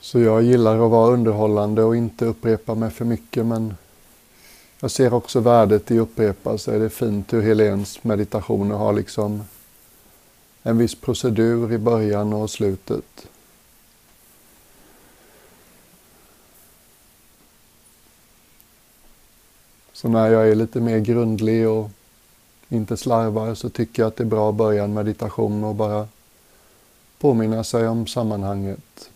Så jag gillar att vara underhållande och inte upprepa mig för mycket men jag ser också värdet i att upprepa sig. Det är fint hur Helens meditationer har liksom en viss procedur i början och slutet. Så när jag är lite mer grundlig och inte slarvar så tycker jag att det är bra att börja en meditation och bara påminna sig om sammanhanget.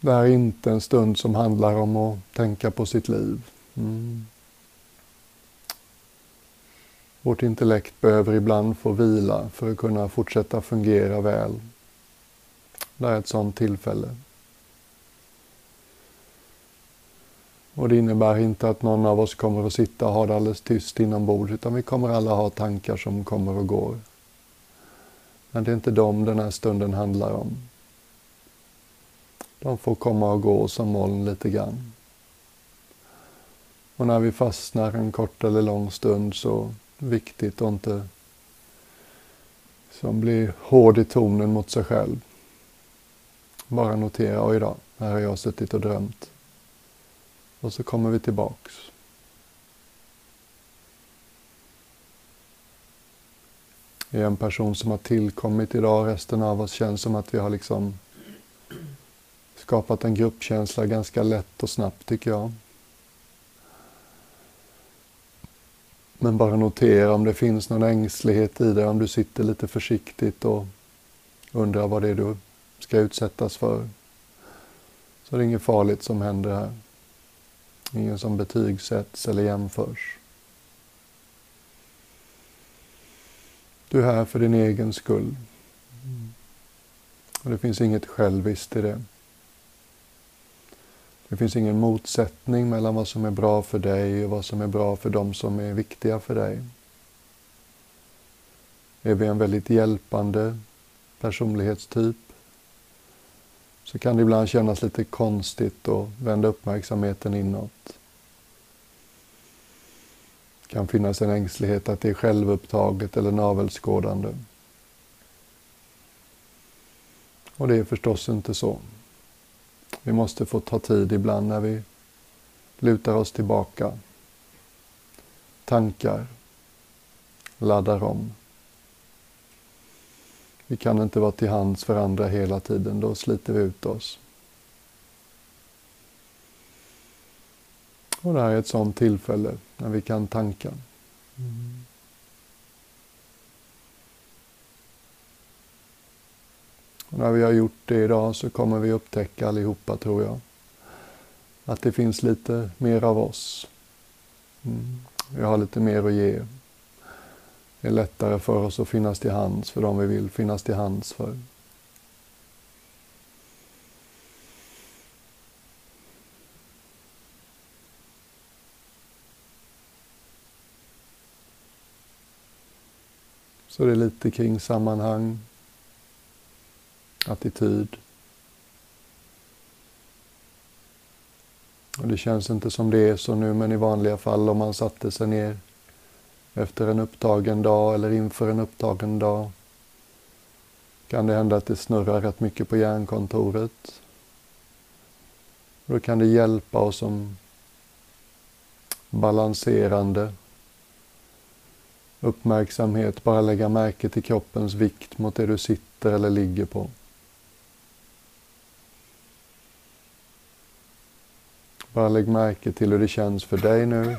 Det här är inte en stund som handlar om att tänka på sitt liv. Mm. Vårt intellekt behöver ibland få vila för att kunna fortsätta fungera väl. Det är ett sådant tillfälle. Och det innebär inte att någon av oss kommer att sitta och ha det alldeles tyst inombords, utan vi kommer alla ha tankar som kommer och går. Men det är inte dem den här stunden handlar om. De får komma och gå som moln lite grann. Och när vi fastnar en kort eller lång stund så viktigt att inte som blir hård i tonen mot sig själv. Bara notera, oj då, här har jag suttit och drömt. Och så kommer vi tillbaks. är en person som har tillkommit idag. Resten av oss känns som att vi har liksom skapat en gruppkänsla ganska lätt och snabbt tycker jag. Men bara notera om det finns någon ängslighet i dig, om du sitter lite försiktigt och undrar vad det är du ska utsättas för. Så det är inget farligt som händer här. Ingen som betygsätts eller jämförs. Du är här för din egen skull. Och det finns inget själviskt i det. Det finns ingen motsättning mellan vad som är bra för dig och vad som är bra för de som är viktiga för dig. Är vi en väldigt hjälpande personlighetstyp så kan det ibland kännas lite konstigt att vända uppmärksamheten inåt. Det kan finnas en ängslighet att det är självupptaget eller navelskådande. Och det är förstås inte så. Vi måste få ta tid ibland när vi lutar oss tillbaka. Tankar laddar om. Vi kan inte vara till hands för andra hela tiden, då sliter vi ut oss. Och det här är ett sådant tillfälle när vi kan tanka. Mm. Och när vi har gjort det idag så kommer vi upptäcka allihopa, tror jag, att det finns lite mer av oss. Mm. Vi har lite mer att ge. Det är lättare för oss att finnas till hands för dem vi vill finnas till hands för. Så det är lite kring sammanhang, attityd. Och det känns inte som det är så nu, men i vanliga fall om man satte sig ner efter en upptagen dag eller inför en upptagen dag kan det hända att det snurrar rätt mycket på hjärnkontoret. Då kan det hjälpa oss som balanserande uppmärksamhet, bara lägga märke till kroppens vikt mot det du sitter eller ligger på. Bara lägg märke till hur det känns för dig nu.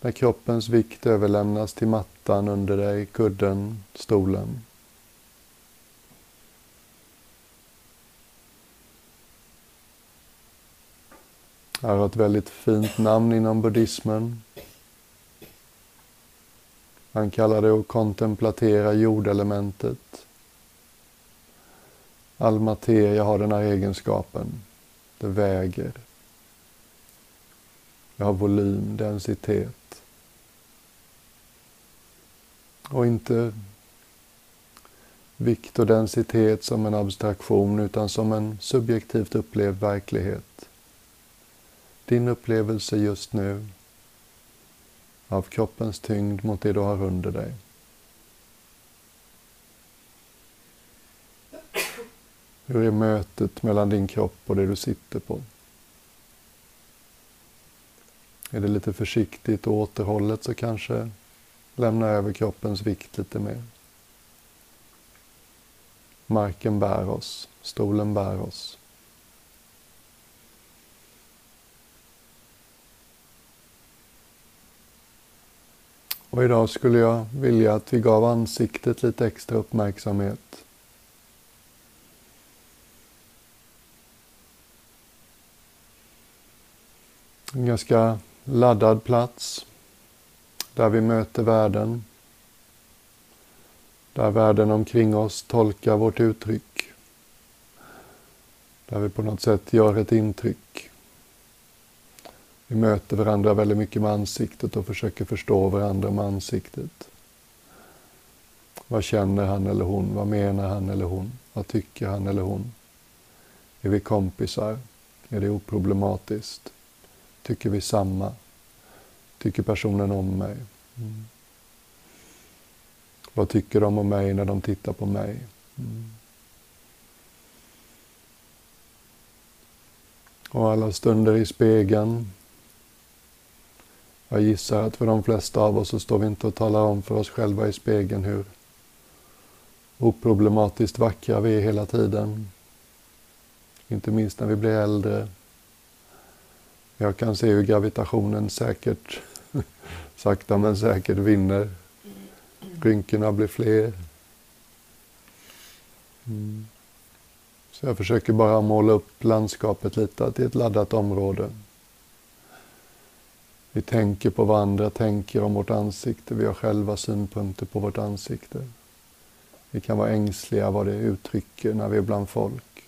När kroppens vikt överlämnas till mattan under dig, kudden, stolen. Jag har ett väldigt fint namn inom buddhismen. Han kallar det att kontemplatera jordelementet. All materia har den här egenskapen. Det väger. Jag har volym, densitet. Och inte vikt och densitet som en abstraktion utan som en subjektivt upplevd verklighet. Din upplevelse just nu av kroppens tyngd mot det du har under dig. Hur är mötet mellan din kropp och det du sitter på? Är det lite försiktigt och återhållet så kanske lämna över kroppens vikt lite mer. Marken bär oss, stolen bär oss. Och idag skulle jag vilja att vi gav ansiktet lite extra uppmärksamhet. En ganska laddad plats där vi möter världen. Där världen omkring oss tolkar vårt uttryck. Där vi på något sätt gör ett intryck. Vi möter varandra väldigt mycket med ansiktet och försöker förstå varandra med ansiktet. Vad känner han eller hon? Vad menar han eller hon? Vad tycker han eller hon? Är vi kompisar? Är det oproblematiskt? Tycker vi samma? Tycker personen om mig? Mm. Vad tycker de om mig när de tittar på mig? Mm. Och alla stunder i spegeln. Jag gissar att för de flesta av oss så står vi inte och talar om för oss själva i spegeln hur oproblematiskt vackra vi är hela tiden. Inte minst när vi blir äldre. Jag kan se hur gravitationen säkert, sakta men säkert vinner. Rynkorna blir fler. Mm. Så jag försöker bara måla upp landskapet lite, att det är ett laddat område. Vi tänker på vad andra tänker om vårt ansikte. Vi har själva synpunkter på vårt ansikte. Vi kan vara ängsliga vad det uttrycker när vi är bland folk.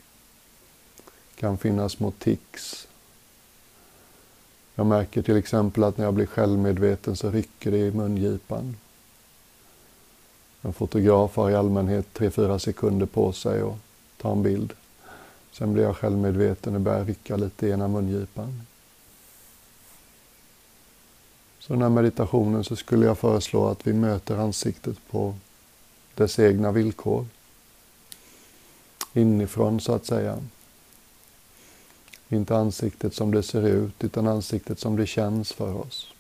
Det kan finnas små tics jag märker till exempel att när jag blir självmedveten så rycker det i mungipan. En fotograf har i allmänhet 3-4 sekunder på sig att ta en bild. Sen blir jag självmedveten och börjar rycka lite i ena mungipan. Så den här meditationen så skulle jag föreslå att vi möter ansiktet på dess egna villkor. Inifrån så att säga. Inte ansiktet som det ser ut, utan ansiktet som det känns för oss.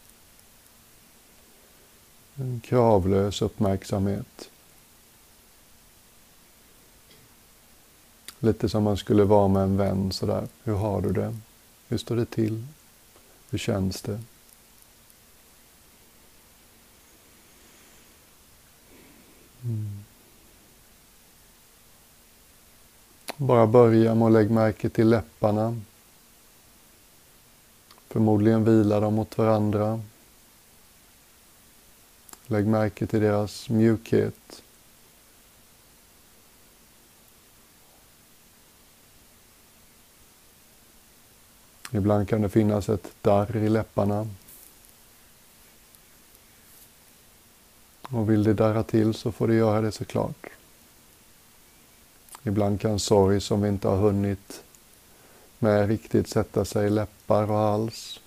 En kravlös uppmärksamhet. Lite som man skulle vara med en vän sådär. Hur har du det? Hur står det till? Hur känns det? Mm. Bara börja med att lägga märke till läpparna. Förmodligen vilar de mot varandra. Lägg märke till deras mjukhet. Ibland kan det finnas ett darr i läpparna. Och vill det darra till så får det göra det såklart. Ibland kan sorg som vi inte har hunnit med riktigt sätta sig i läppar och hals.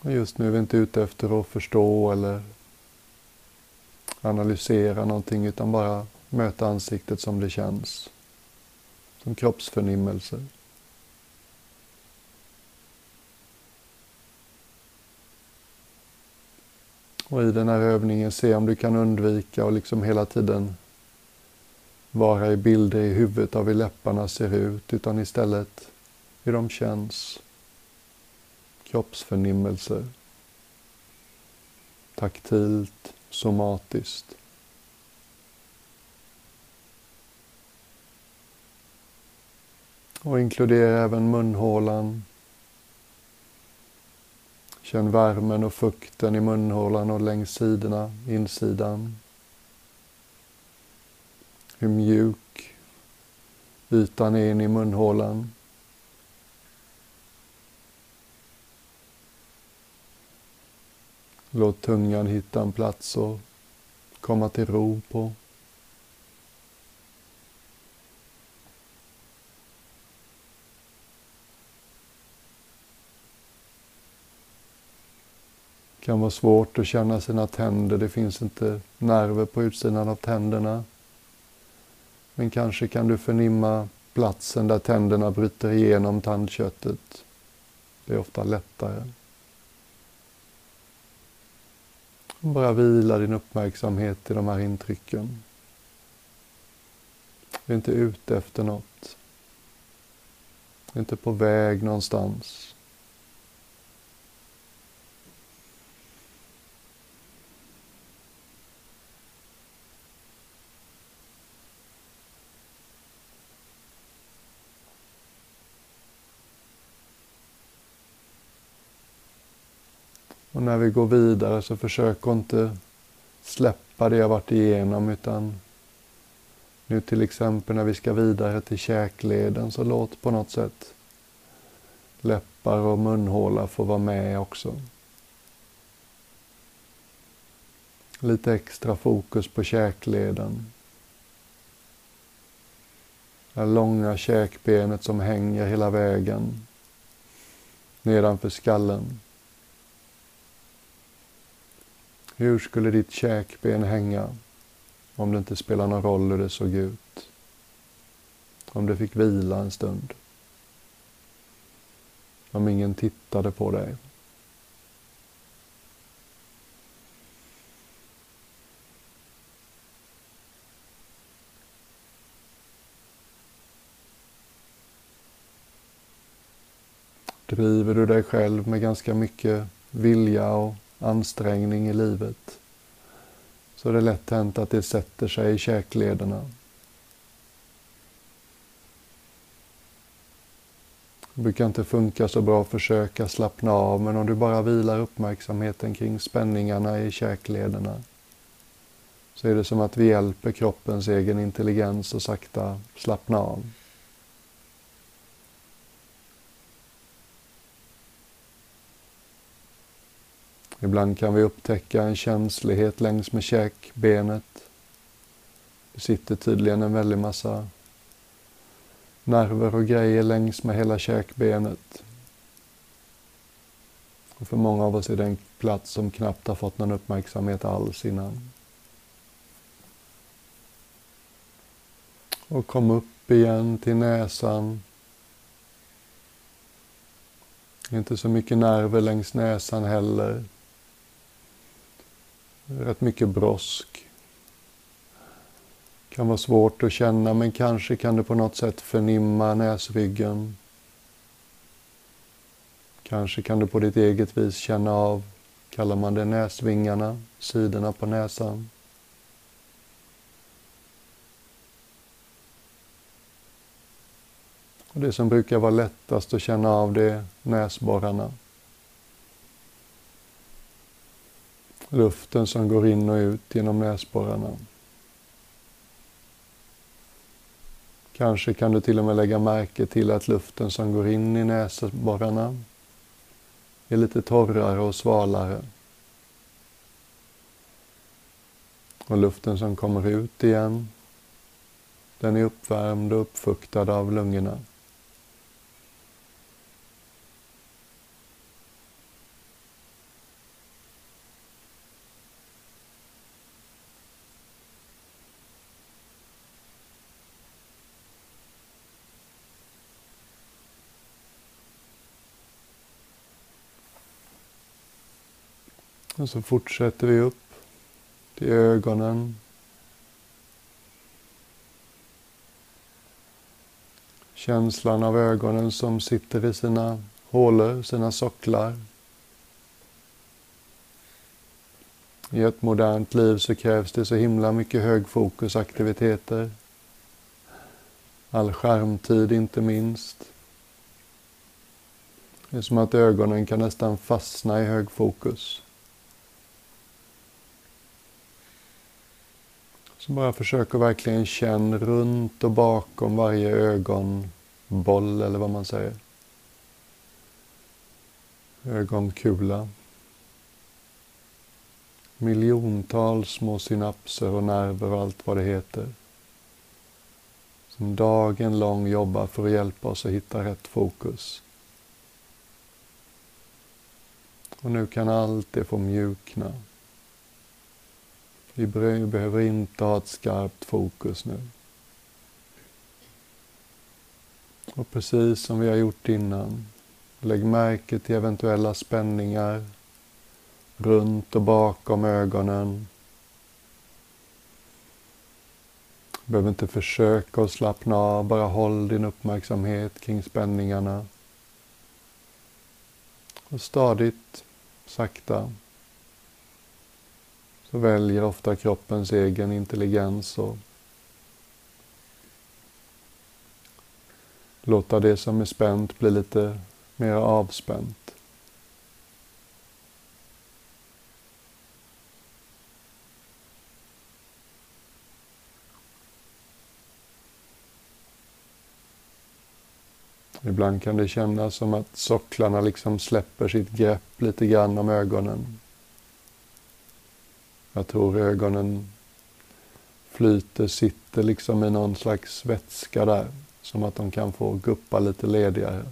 Och just nu är vi inte ute efter att förstå eller analysera någonting utan bara möta ansiktet som det känns. Som kroppsförnimmelser. Och i den här övningen se om du kan undvika och liksom hela tiden vara i bilder i huvudet av hur läpparna ser ut, utan istället hur de känns. Kroppsförnimmelser. Taktilt, somatiskt. Och inkludera även munhålan. Känn värmen och fukten i munhålan och längs sidorna, insidan hur mjuk ytan är in i munhålan. Låt tungan hitta en plats och komma till ro på. Det kan vara svårt att känna sina tänder. Det finns inte nerver på utsidan av tänderna men kanske kan du förnimma platsen där tänderna bryter igenom tandköttet. Det är ofta lättare. Bara vila din uppmärksamhet i de här intrycken. Vi är inte ute efter något. Vi är inte på väg någonstans. Och när vi går vidare så försök inte släppa det jag varit igenom utan nu till exempel när vi ska vidare till käkleden så låt på något sätt läppar och munhåla få vara med också. Lite extra fokus på käkleden. Det långa käkbenet som hänger hela vägen nedanför skallen. Hur skulle ditt käkben hänga om det inte spelar någon roll hur det såg ut? Om du fick vila en stund? Om ingen tittade på dig? Driver du dig själv med ganska mycket vilja och ansträngning i livet så är det lätt hänt att det sätter sig i käklederna. Det brukar inte funka så bra att försöka slappna av men om du bara vilar uppmärksamheten kring spänningarna i käklederna så är det som att vi hjälper kroppens egen intelligens att sakta slappna av. Ibland kan vi upptäcka en känslighet längs med käkbenet. Det sitter tydligen en väldig massa nerver och grejer längs med hela käkbenet. Och för många av oss är det en plats som knappt har fått någon uppmärksamhet alls innan. Och kom upp igen till näsan. Inte så mycket nerver längs näsan heller rätt mycket brosk. Kan vara svårt att känna men kanske kan du på något sätt förnimma näsryggen. Kanske kan du på ditt eget vis känna av, kallar man det näsvingarna, sidorna på näsan. Och det som brukar vara lättast att känna av det är näsborrarna. Luften som går in och ut genom näsborrarna. Kanske kan du till och med lägga märke till att luften som går in i näsborrarna är lite torrare och svalare. Och luften som kommer ut igen, den är uppvärmd och uppfuktad av lungorna. Och så fortsätter vi upp till ögonen. Känslan av ögonen som sitter i sina hålor, sina socklar. I ett modernt liv så krävs det så himla mycket högfokusaktiviteter. All skärmtid inte minst. Det är som att ögonen kan nästan fastna i högfokus. Så bara försök att verkligen känna runt och bakom varje ögonboll eller vad man säger. Ögonkula. Miljontals små synapser och nerver och allt vad det heter. Som dagen lång jobbar för att hjälpa oss att hitta rätt fokus. Och nu kan allt det få mjukna. Vi behöver inte ha ett skarpt fokus nu. Och precis som vi har gjort innan, lägg märke till eventuella spänningar runt och bakom ögonen. Du behöver inte försöka att slappna av, bara håll din uppmärksamhet kring spänningarna. Och stadigt, sakta, så väljer ofta kroppens egen intelligens och låta det som är spänt bli lite mer avspänt. Ibland kan det kännas som att socklarna liksom släpper sitt grepp lite grann om ögonen. Jag tror ögonen flyter, sitter liksom i någon slags vätska där. Som att de kan få guppa lite ledigare.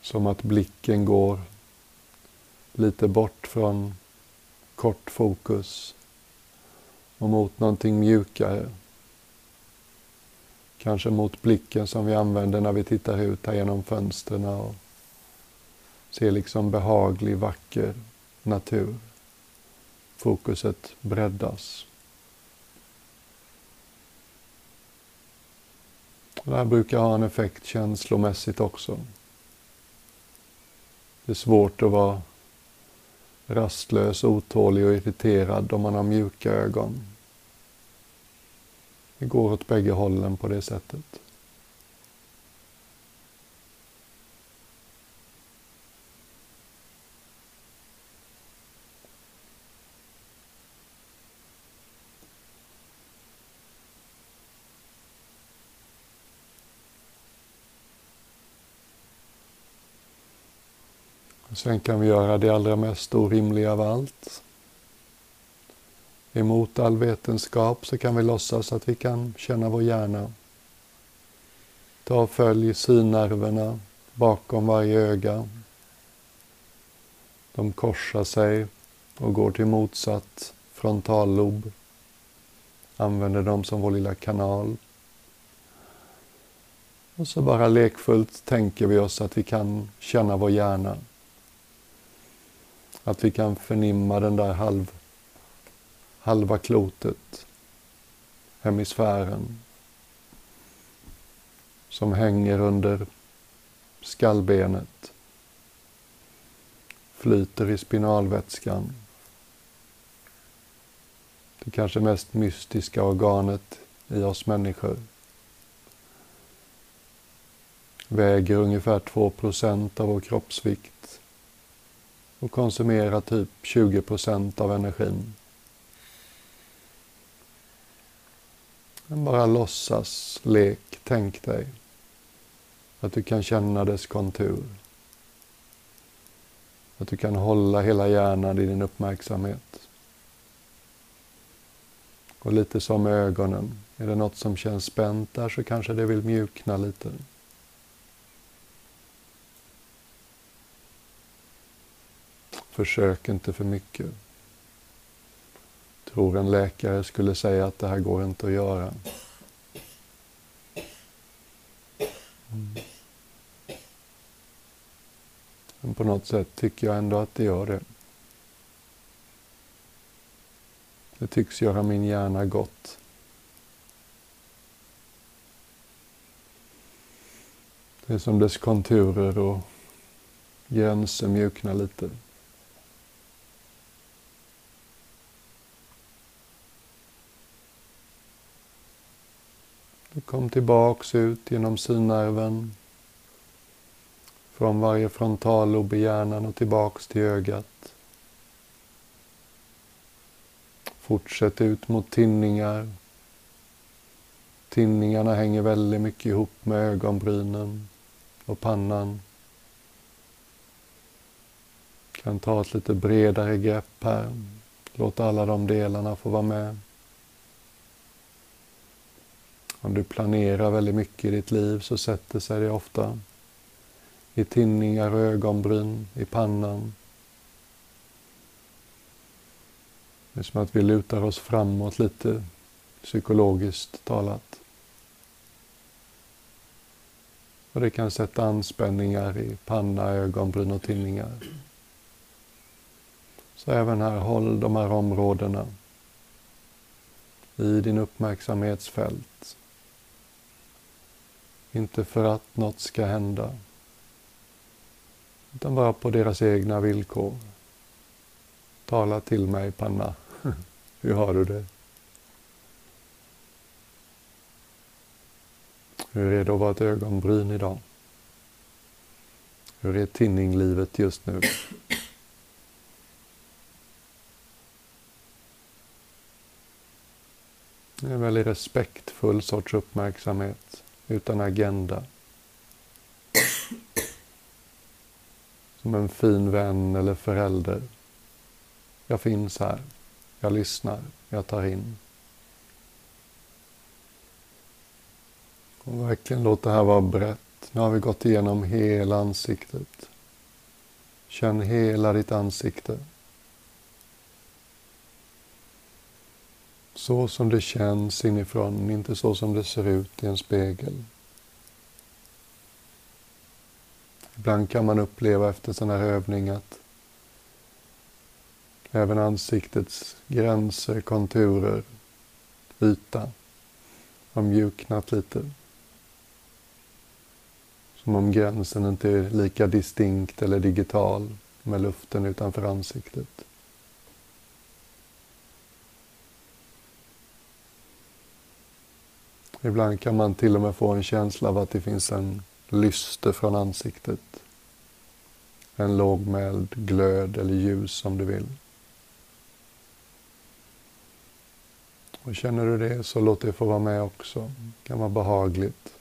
Som att blicken går lite bort från kort fokus och mot någonting mjukare. Kanske mot blicken som vi använder när vi tittar ut här genom fönstren och Se liksom behaglig, vacker natur. Fokuset breddas. Det här brukar ha en effekt känslomässigt också. Det är svårt att vara rastlös, otålig och irriterad om man har mjuka ögon. Det går åt bägge hållen på det sättet. Sen kan vi göra det allra mest orimliga av allt. Emot all vetenskap så kan vi låtsas att vi kan känna vår hjärna. Ta och följ synnerverna bakom varje öga. De korsar sig och går till motsatt frontallob. Använder dem som vår lilla kanal. Och så bara lekfullt tänker vi oss att vi kan känna vår hjärna. Att vi kan förnimma den där halv, halva klotet, hemisfären, som hänger under skallbenet, flyter i spinalvätskan. Det kanske mest mystiska organet i oss människor. Väger ungefär 2% av vår kroppsvikt och konsumera typ 20 procent av energin. Men bara låtsas, lek, tänk dig att du kan känna dess kontur. Att du kan hålla hela hjärnan i din uppmärksamhet. Och lite som med ögonen, är det något som känns spänt där så kanske det vill mjukna lite. Försök inte för mycket. Tror en läkare skulle säga att det här går inte att göra. Mm. Men på något sätt tycker jag ändå att det gör det. Det tycks göra min hjärna gott. Det är som dess konturer och gränser mjuknar lite. Du kom tillbaks ut genom synnerven. Från varje frontallob i hjärnan och tillbaks till ögat. Fortsätt ut mot tinningar. Tinningarna hänger väldigt mycket ihop med ögonbrynen och pannan. Kan ta ett lite bredare grepp här. Låt alla de delarna få vara med. Om du planerar väldigt mycket i ditt liv så sätter sig det ofta i tinningar och ögonbryn, i pannan. Det är som att vi lutar oss framåt lite psykologiskt talat. Och det kan sätta anspänningar i panna, ögonbryn och tinningar. Så även här, håll de här områdena i din uppmärksamhetsfält. Inte för att något ska hända, utan bara på deras egna villkor. Tala till mig, panna. Hur har du det? Hur är det att vara ett ögonbryn idag? Hur är tinninglivet just nu? Det är en väldigt respektfull sorts uppmärksamhet, utan agenda. Som en fin vän eller förälder. Jag finns här. Jag lyssnar. Jag tar in. Och verkligen låt det här vara brett. Nu har vi gått igenom hela ansiktet. Känn hela ditt ansikte. Så som det känns inifrån, inte så som det ser ut i en spegel. Ibland kan man uppleva efter sån här övning att även ansiktets gränser, konturer, yta har mjuknat lite. Som om gränsen inte är lika distinkt eller digital med luften utanför ansiktet. Ibland kan man till och med få en känsla av att det finns en lyster från ansiktet. En lågmäld glöd eller ljus om du vill. Och känner du det så låt det få vara med också. Det kan vara behagligt.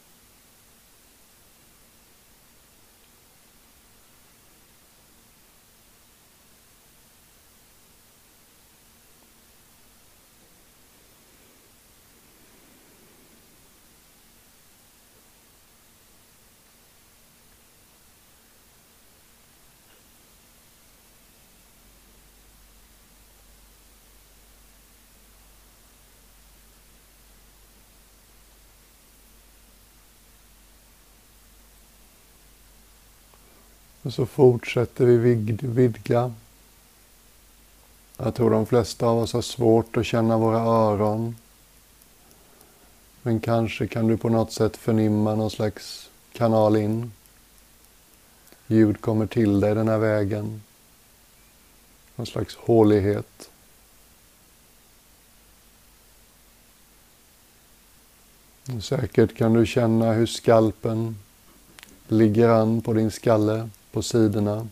Och så fortsätter vi vidga. Jag tror de flesta av oss har svårt att känna våra öron. Men kanske kan du på något sätt förnimma någon slags kanal in. Ljud kommer till dig den här vägen. Någon slags hålighet. Säkert kan du känna hur skalpen ligger an på din skalle på sidorna.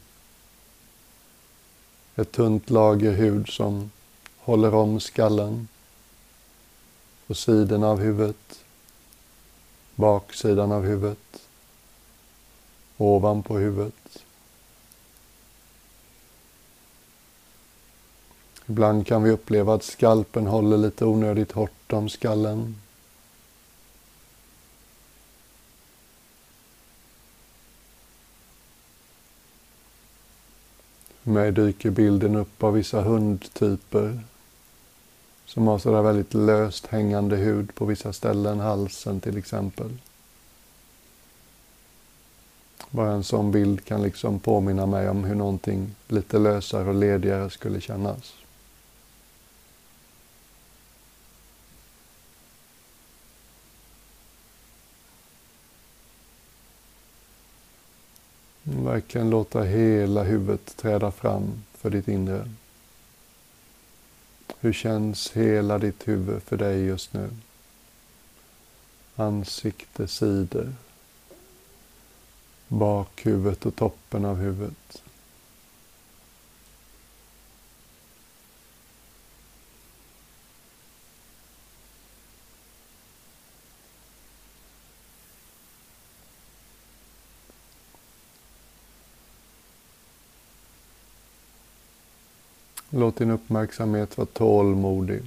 Ett tunt lager hud som håller om skallen. På sidorna av huvudet. Baksidan av huvudet. Ovanpå huvudet. Ibland kan vi uppleva att skalpen håller lite onödigt hårt om skallen. Mig dyker bilden upp av vissa hundtyper som har sådär väldigt löst hängande hud på vissa ställen, halsen till exempel. Bara en sån bild kan liksom påminna mig om hur någonting lite lösare och ledigare skulle kännas. Verkligen låta hela huvudet träda fram för ditt inre. Hur känns hela ditt huvud för dig just nu? Ansikte, sidor, bakhuvudet och toppen av huvudet. Låt din uppmärksamhet vara tålmodig.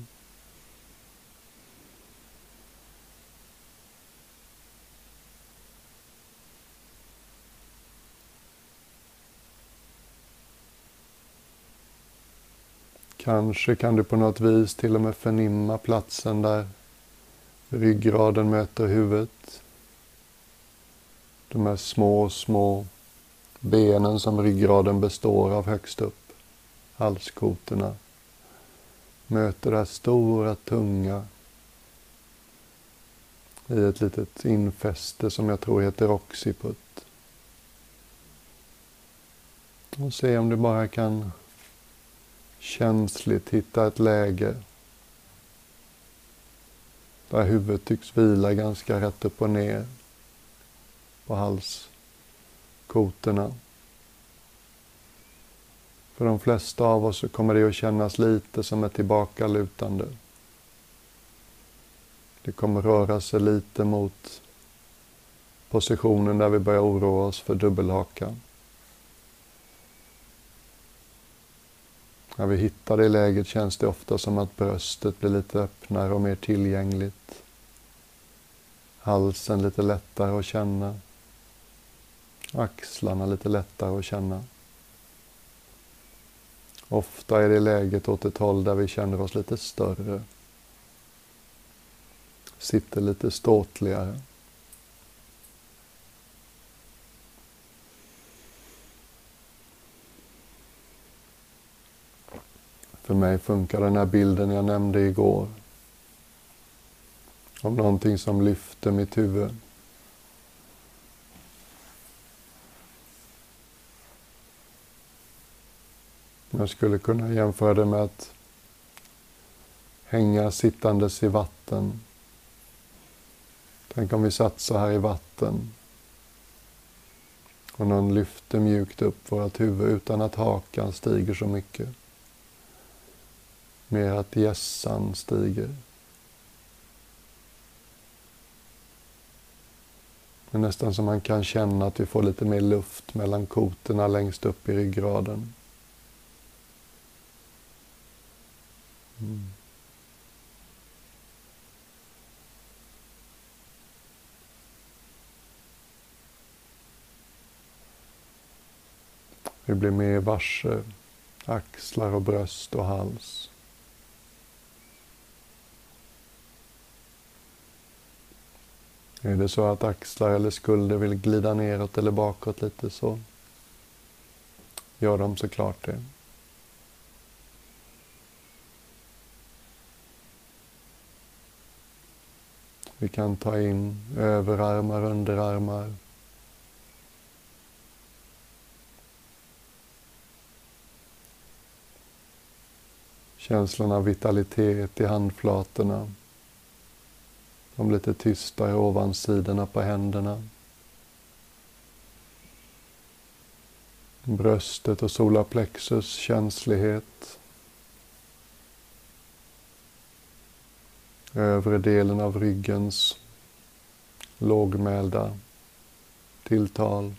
Kanske kan du på något vis till och med förnimma platsen där Ryggraden möter huvudet. De här små, små benen som ryggraden består av högst upp, halskotorna, möter det här stora, tunga i ett litet infäste som jag tror heter oxiput. Och se om du bara kan känsligt hitta ett läge där huvudet tycks vila ganska rätt upp och ner på halskotorna. För de flesta av oss så kommer det att kännas lite som ett tillbakalutande. Det kommer röra sig lite mot positionen där vi börjar oroa oss för dubbelhakan. När vi hittar det läget känns det ofta som att bröstet blir lite öppnare och mer tillgängligt. Halsen lite lättare att känna. Axlarna lite lättare att känna. Ofta är det läget åt ett håll där vi känner oss lite större. Sitter lite ståtligare. För mig funkar den här bilden jag nämnde igår. Om någonting som lyfter mitt huvud. Jag skulle kunna jämföra det med att hänga sittandes i vatten. Tänk om vi satt så här i vatten och någon lyfter mjukt upp vårt huvud utan att hakan stiger så mycket. Mer att gässan stiger. Det är nästan som man kan känna att vi får lite mer luft mellan kotorna längst upp i ryggraden. Mm. Vi blir mer varse eh, axlar och bröst och hals. Är det så att axlar eller skulder vill glida neråt eller bakåt lite så gör de såklart det. Vi kan ta in överarmar, underarmar. Känslan av vitalitet i handflatorna. De lite tystare ovansidorna på händerna. Bröstet och solarplexus känslighet. Övre delen av ryggens lågmälda tilltal.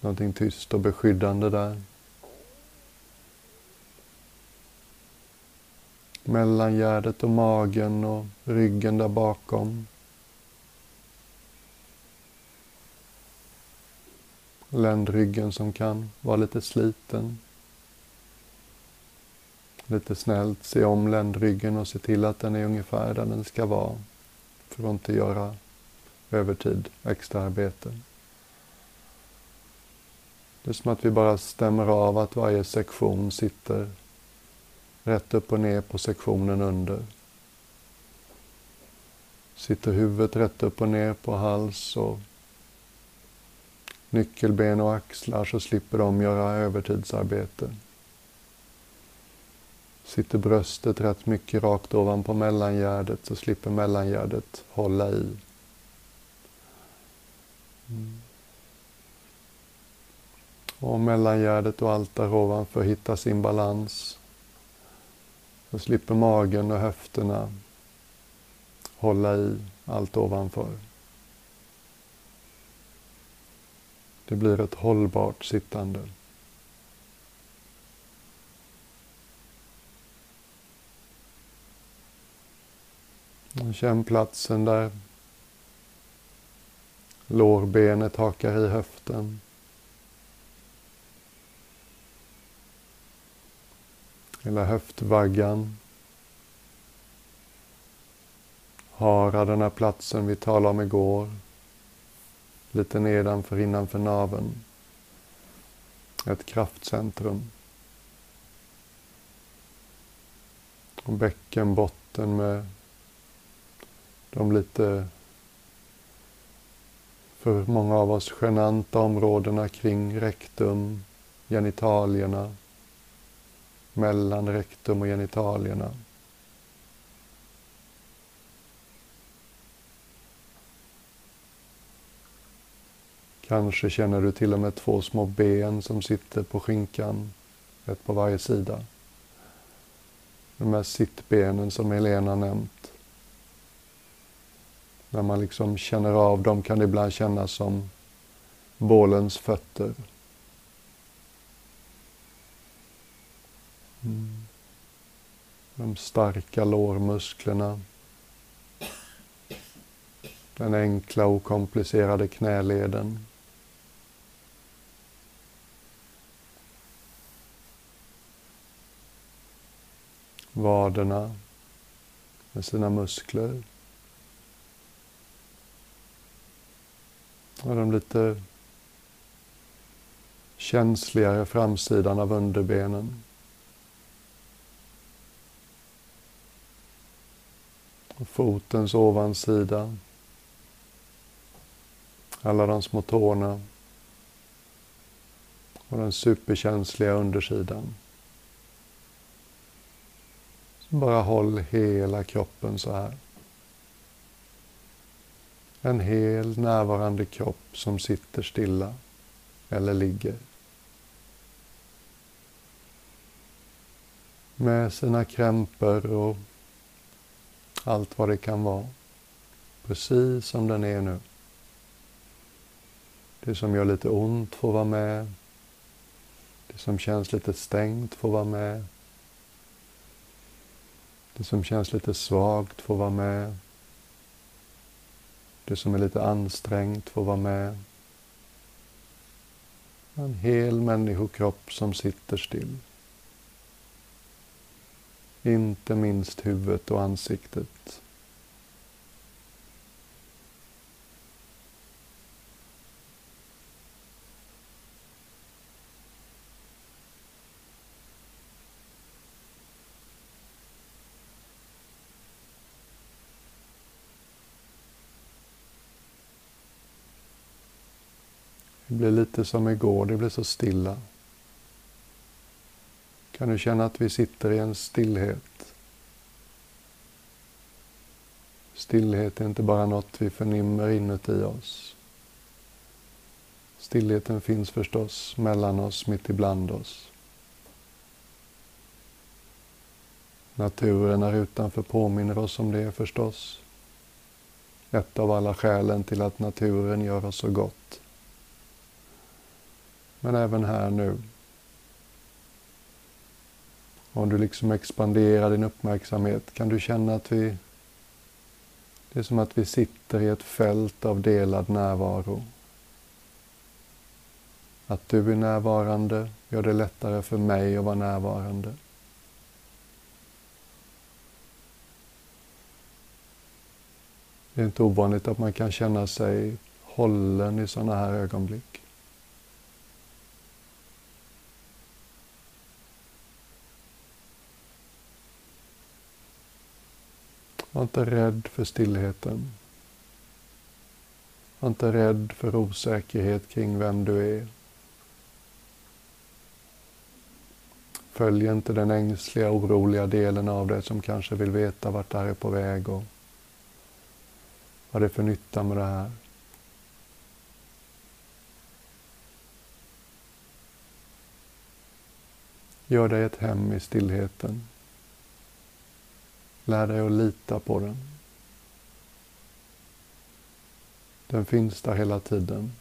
Någonting tyst och beskyddande där. mellangärdet och magen och ryggen där bakom. Ländryggen som kan vara lite sliten. Lite snällt se om ländryggen och se till att den är ungefär där den ska vara för att inte göra övertid, extra arbete. Det är som att vi bara stämmer av att varje sektion sitter rätt upp och ner på sektionen under. Sitter huvudet rätt upp och ner på hals och nyckelben och axlar så slipper de göra övertidsarbete. Sitter bröstet rätt mycket rakt ovanpå mellangärdet så slipper mellangärdet hålla i. Mm. Och mellangärdet och allt där ovanför hittar sin balans. Så slipper magen och höfterna hålla i allt ovanför. Det blir ett hållbart sittande. Känn platsen där lårbenet hakar i höften. Hela höftvaggan. Hara, den här platsen vi talade om igår, lite nedanför innanför naven. Ett kraftcentrum. Och bäckenbotten med de lite för många av oss genanta områdena kring rektum, genitalierna, mellan rektum och genitalierna. Kanske känner du till och med två små ben som sitter på skinkan, ett på varje sida. De här sittbenen som Helena nämnt. När man liksom känner av dem kan det ibland kännas som bålens fötter. Mm. De starka lårmusklerna. Den enkla okomplicerade knäleden. Vaderna med sina muskler. Och den lite känsligare framsidan av underbenen. Och fotens ovansida. Alla de små tårna. Och den superkänsliga undersidan. Så bara håll hela kroppen så här. En hel närvarande kropp som sitter stilla eller ligger. Med sina krämpor och allt vad det kan vara. Precis som den är nu. Det som gör lite ont får vara med. Det som känns lite stängt får vara med. Det som känns lite svagt får vara med. Det som är lite ansträngt får vara med. En hel människokropp som sitter still. Inte minst huvudet och ansiktet. Blir lite som igår, det blir så stilla. Kan du känna att vi sitter i en stillhet? Stillhet är inte bara något vi förnimmer inuti oss. Stillheten finns förstås mellan oss, mitt ibland oss. Naturen här utanför påminner oss om det förstås. Ett av alla skälen till att naturen gör oss så gott. Men även här nu. Om du liksom expanderar din uppmärksamhet kan du känna att vi det är som att vi sitter i ett fält av delad närvaro. Att du är närvarande gör det lättare för mig att vara närvarande. Det är inte ovanligt att man kan känna sig hållen i sådana här ögonblick. Var inte rädd för stillheten. Var inte rädd för osäkerhet kring vem du är. Följ inte den ängsliga, oroliga delen av dig som kanske vill veta vart det här är på väg och vad det är för nytta med det här. Gör dig ett hem i stillheten. Lär dig att lita på den. Den finns där hela tiden.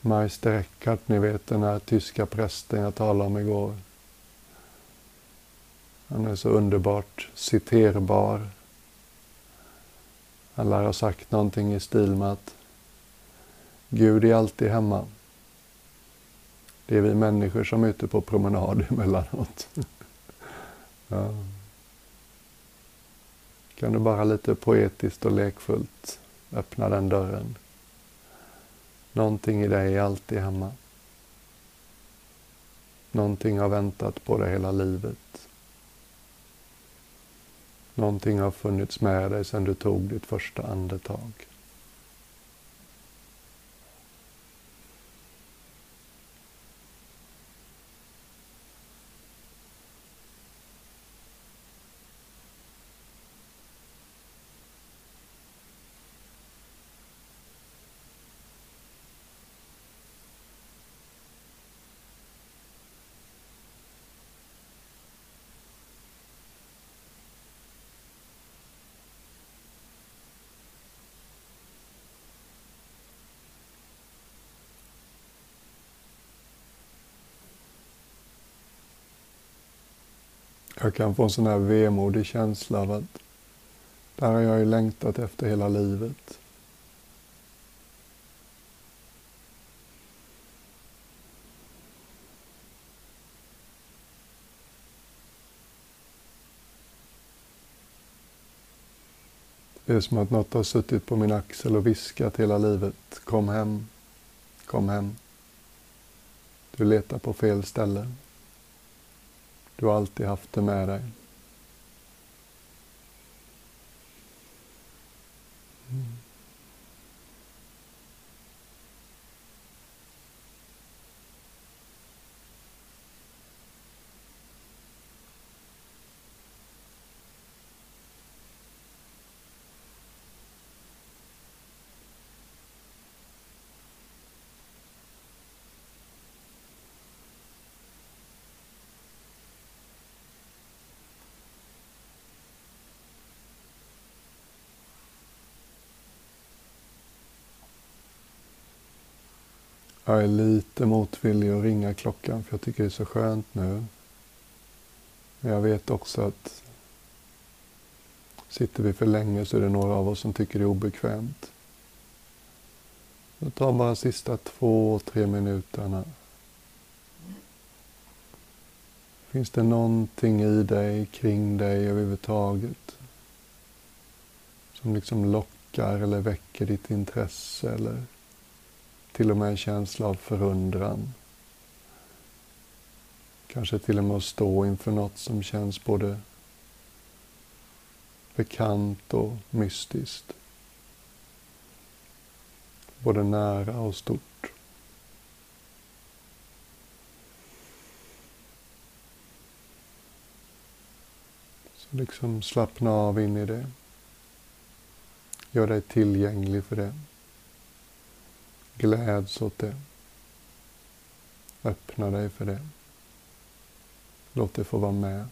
Meister Eckhart, ni vet den här tyska prästen jag talade om igår. Han är så underbart citerbar. Han lär ha sagt någonting i stil med att Gud är alltid hemma. Det är vi människor som är ute på promenad emellanåt. ja. Kan du bara lite poetiskt och lekfullt öppna den dörren. Någonting i dig är alltid hemma. Någonting har väntat på dig hela livet. Någonting har funnits med dig sedan du tog ditt första andetag. Jag kan få en sån här vemodig känsla av att där har jag ju längtat efter hela livet. Det är som att något har suttit på min axel och viskat hela livet. Kom hem, kom hem. Du letar på fel ställe. Du har alltid haft det med dig. Jag är lite motvillig att ringa klockan för jag tycker det är så skönt nu. Men jag vet också att sitter vi för länge så är det några av oss som tycker det är obekvämt. Då tar bara de sista två, tre minuterna. Finns det någonting i dig, kring dig överhuvudtaget som liksom lockar eller väcker ditt intresse eller till och med en känsla av förundran. Kanske till och med att stå inför något som känns både bekant och mystiskt. Både nära och stort. Så liksom slappna av in i det. Gör dig tillgänglig för det. Gläds åt det. Öppna dig för det. Låt det få vara med.